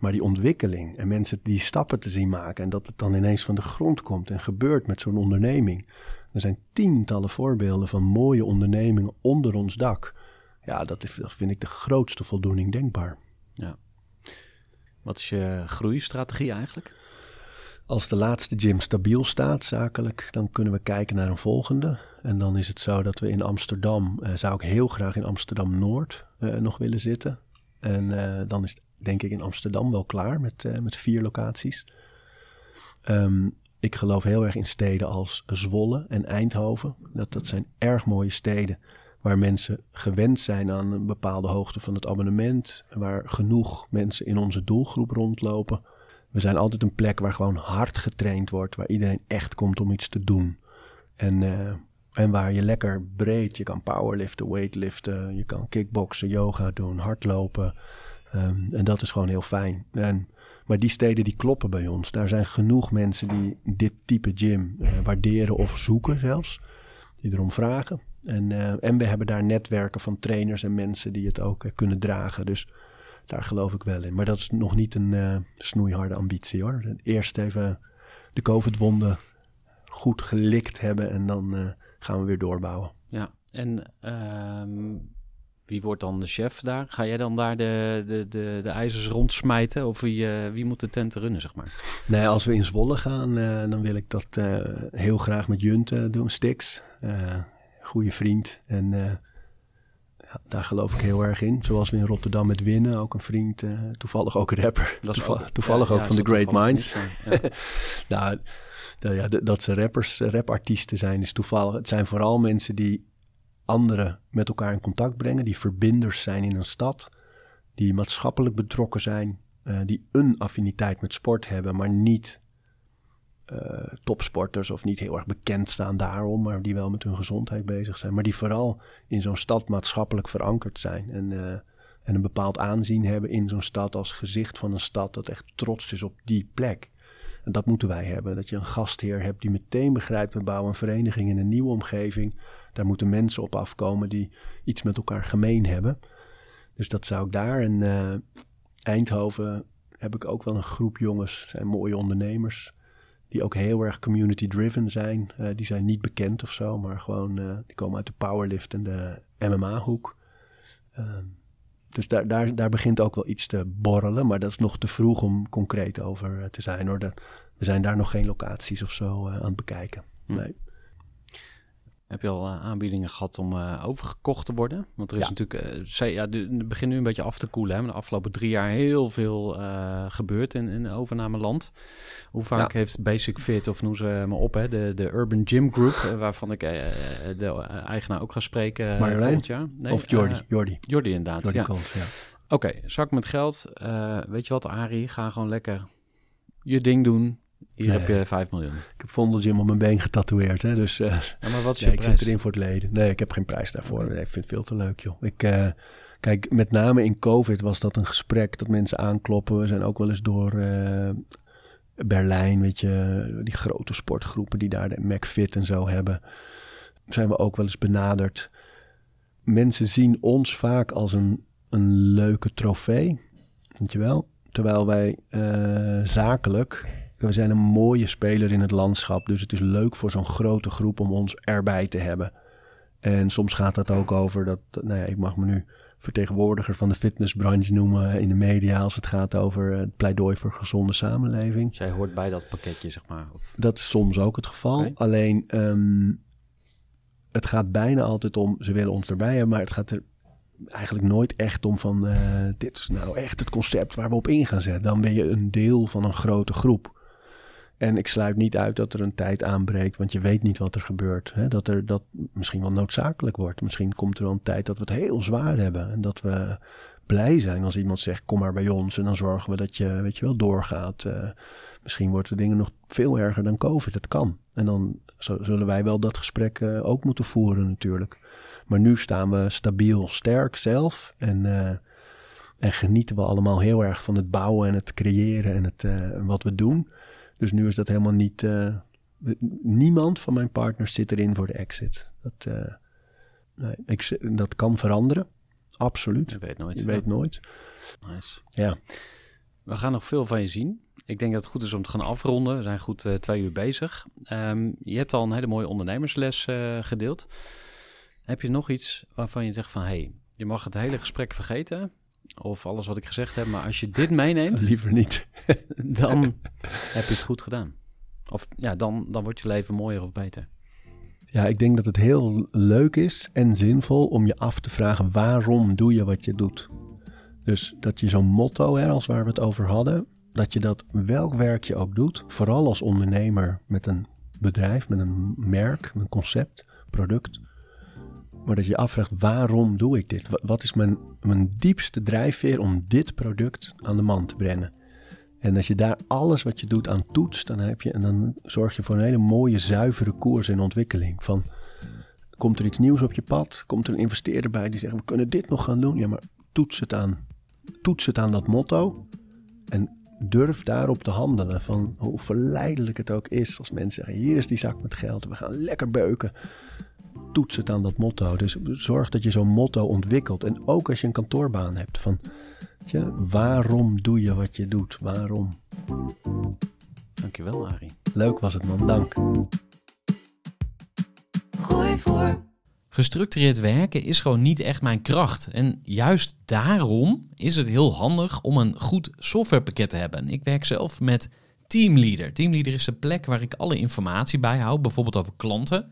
Maar die ontwikkeling en mensen die stappen te zien maken en dat het dan ineens van de grond komt en gebeurt met zo'n onderneming. Er zijn tientallen voorbeelden van mooie ondernemingen onder ons dak. Ja, dat, is, dat vind ik de grootste voldoening denkbaar. wat is je groeistrategie eigenlijk? Als de laatste gym stabiel staat, zakelijk, dan kunnen we kijken naar een volgende. En dan is het zo dat we in Amsterdam, eh, zou ik heel graag in Amsterdam Noord eh, nog willen zitten. En eh, dan is het denk ik in Amsterdam wel klaar met, eh, met vier locaties. Ehm, ik geloof heel erg in steden als Zwolle en Eindhoven. Dat, dat zijn erg mooie steden waar mensen gewend zijn aan een bepaalde hoogte van het abonnement. Waar genoeg mensen in onze doelgroep rondlopen. We zijn altijd een plek waar gewoon hard getraind wordt. Waar iedereen echt komt om iets te doen. En, eh, en waar je lekker breed, je kan powerliften, weightliften. Je kan kickboksen, yoga doen, hardlopen. Ehm, en dat is gewoon heel fijn. En, maar die steden die kloppen bij ons. Daar zijn genoeg mensen die dit type gym eh, waarderen of zoeken zelfs. Die erom vragen. En, eh, en we hebben daar netwerken van trainers en mensen die het ook eh, kunnen dragen. Dus daar geloof ik wel in. Maar dat is nog niet een snoeiharde ambitie hoor. Eerst even de COVID-wonden goed gelikt hebben en dan gaan we weer doorbouwen. Ja, en ehm, wie wordt dan de chef daar? Ga jij dan daar de, de, de, de ijzers rondsmijten? Of wie, eh, wie moet de tent runnen, zeg maar? Nee, als we in Zwolle gaan, eh, dan wil ik dat eh, heel graag met Junt doen. Stix, goede vriend. En ja, daar geloof ik heel erg in. Zoals we in Rotterdam met Winnen, ook een vriend, toevallig ook een rapper. Dat is toevallig ja, ook ja, van de Great Minds. niet. [laughs] Nou, nou ja, dat ze rappers, rapartiesten zijn is toevallig. Het zijn vooral mensen die anderen met elkaar in contact brengen, die verbinders zijn in een stad, die maatschappelijk betrokken zijn, eh, die een affiniteit met sport hebben, maar niet eh, topsporters of niet heel erg bekend staan daarom, maar die wel met hun gezondheid bezig zijn, maar die vooral in zo'n stad maatschappelijk verankerd zijn. En, eh, En een bepaald aanzien hebben in zo'n stad als gezicht van een stad dat echt trots is op die plek. En dat moeten wij hebben. Dat je een gastheer hebt die meteen begrijpt, we bouwen een vereniging in een nieuwe omgeving. Daar moeten mensen op afkomen die iets met elkaar gemeen hebben. Dus dat zou ik daar. En uh, Eindhoven heb ik ook wel een groep jongens, zijn mooie ondernemers. Die ook heel erg community driven zijn. Uh, die zijn niet bekend of zo, maar gewoon, uh, die komen uit de powerlift en de MMA-hoek. Ehm, dus daar, daar, daar begint ook wel iets te borrelen, maar dat is nog te vroeg om concreet over te zijn hoor. we zijn daar nog geen locaties of zo aan het bekijken. Hm. Nee. Heb je al uh, aanbiedingen gehad om uh, overgekocht te worden? Want er is natuurlijk, uh, ja, het begint nu een beetje af te koelen. Hè? De afgelopen drie jaar heel veel gebeurd in, in overnameland. Hoe vaak heeft Basic Fit, of noem ze me op, hè? De, de Urban Gym Group, waarvan ik de eigenaar ook ga spreken volgend jaar. Nee, of Jordi. Jordi. Jordi inderdaad, Jordi ja. ja. Oké, okay, zak met geld. weet je wat, Arie? Ga gewoon lekker je ding doen. Hier heb je 5 miljoen. Ik heb Vondelgym op mijn been getatoeëerd. Hè, dus uh, ja, maar wat is nee, ik zit erin voor het leden. Nee, ik heb geen prijs daarvoor. Okay. Nee, ik vind het veel te leuk, joh. Ik, uh, kijk, met name in COVID was dat een gesprek dat mensen aankloppen. We zijn ook wel eens door uh, Berlijn, weet je, die grote sportgroepen die daar de McFit en zo hebben. Zijn we ook wel eens benaderd. Mensen zien ons vaak als een, een leuke trofee, weet je wel. Terwijl wij zakelijk we zijn een mooie speler in het landschap, dus het is leuk voor zo'n grote groep om ons erbij te hebben. En soms gaat dat ook over dat, nou ja, ik mag me nu vertegenwoordiger van de fitnessbranche noemen in de media als het gaat over het pleidooi voor gezonde samenleving. Zij hoort bij dat pakketje, zeg maar. Of... Dat is soms ook het geval. Alleen um, het gaat bijna altijd om, ze willen ons erbij hebben, maar het gaat er eigenlijk nooit echt om van uh, dit is nou echt het concept waar we op in gaan zetten. Dan ben je een deel van een grote groep. En ik sluit niet uit dat er een tijd aanbreekt, want je weet niet wat er gebeurt. Hè? Dat er dat misschien wel noodzakelijk wordt. Misschien komt er wel een tijd dat we het heel zwaar hebben. En dat we blij zijn als iemand zegt: Kom maar bij ons. En dan zorgen we dat je, weet je wel, doorgaat. Uh, misschien worden de dingen nog veel erger dan COVID. Dat kan. En dan zullen wij wel dat gesprek uh, ook moeten voeren, natuurlijk. Maar nu staan we stabiel, sterk zelf. En. Uh, en genieten we allemaal heel erg van het bouwen en het creëren en het, wat we doen. Dus nu is dat helemaal niet. Uh, niemand van mijn partners zit erin voor de exit. Dat, uh, nee, ik, dat kan veranderen. Absoluut. Je weet nooit. Je weet nooit. Nice. Ja. We gaan nog veel van je zien. Ik denk dat het goed is om te gaan afronden. We zijn goed uh, twee uur bezig. Um, je hebt al een hele mooie ondernemersles gedeeld. Heb je nog iets waarvan je zegt van... hey, je mag het hele gesprek vergeten of alles wat ik gezegd heb. Maar als je dit meeneemt. [laughs] Liever niet. [laughs] dan heb je het goed gedaan. Of ja, dan, dan wordt je leven mooier of beter. Ja, ik denk dat het heel leuk is en zinvol om je af te vragen: waarom doe je wat je doet? Dus dat je zo'n motto, hè, als waar we het over hadden, dat je dat welk werk je ook doet, vooral als ondernemer met een bedrijf, met een merk, een concept, product maar dat je afvraagt, waarom doe ik dit? Wat is mijn, mijn diepste drijfveer om dit product aan de man te brengen? En als je daar alles wat je doet aan toetst, dan, heb je, en dan zorg je voor een hele mooie, zuivere koers en ontwikkeling. Van, komt er iets nieuws op je pad? Komt er een investeerder bij die zegt, we kunnen dit nog gaan doen? Ja, maar toets het aan, toets het aan dat motto. En durf daarop te handelen. Van hoe verleidelijk het ook is als mensen zeggen, hier is die zak met geld. We gaan lekker beuken toets het aan dat motto. Dus zorg dat je zo'n motto ontwikkelt. En ook als je een kantoorbaan hebt. Van, je, waarom doe je wat je doet? Waarom? Dankjewel, Arie. Leuk was het, man. Dank. Gooi voor. Gestructureerd werken is gewoon niet echt mijn kracht. En juist daarom is het heel handig om een goed softwarepakket te hebben. Ik werk zelf met Teamleader. Teamleader is de plek waar ik alle informatie bijhoud, bijvoorbeeld over klanten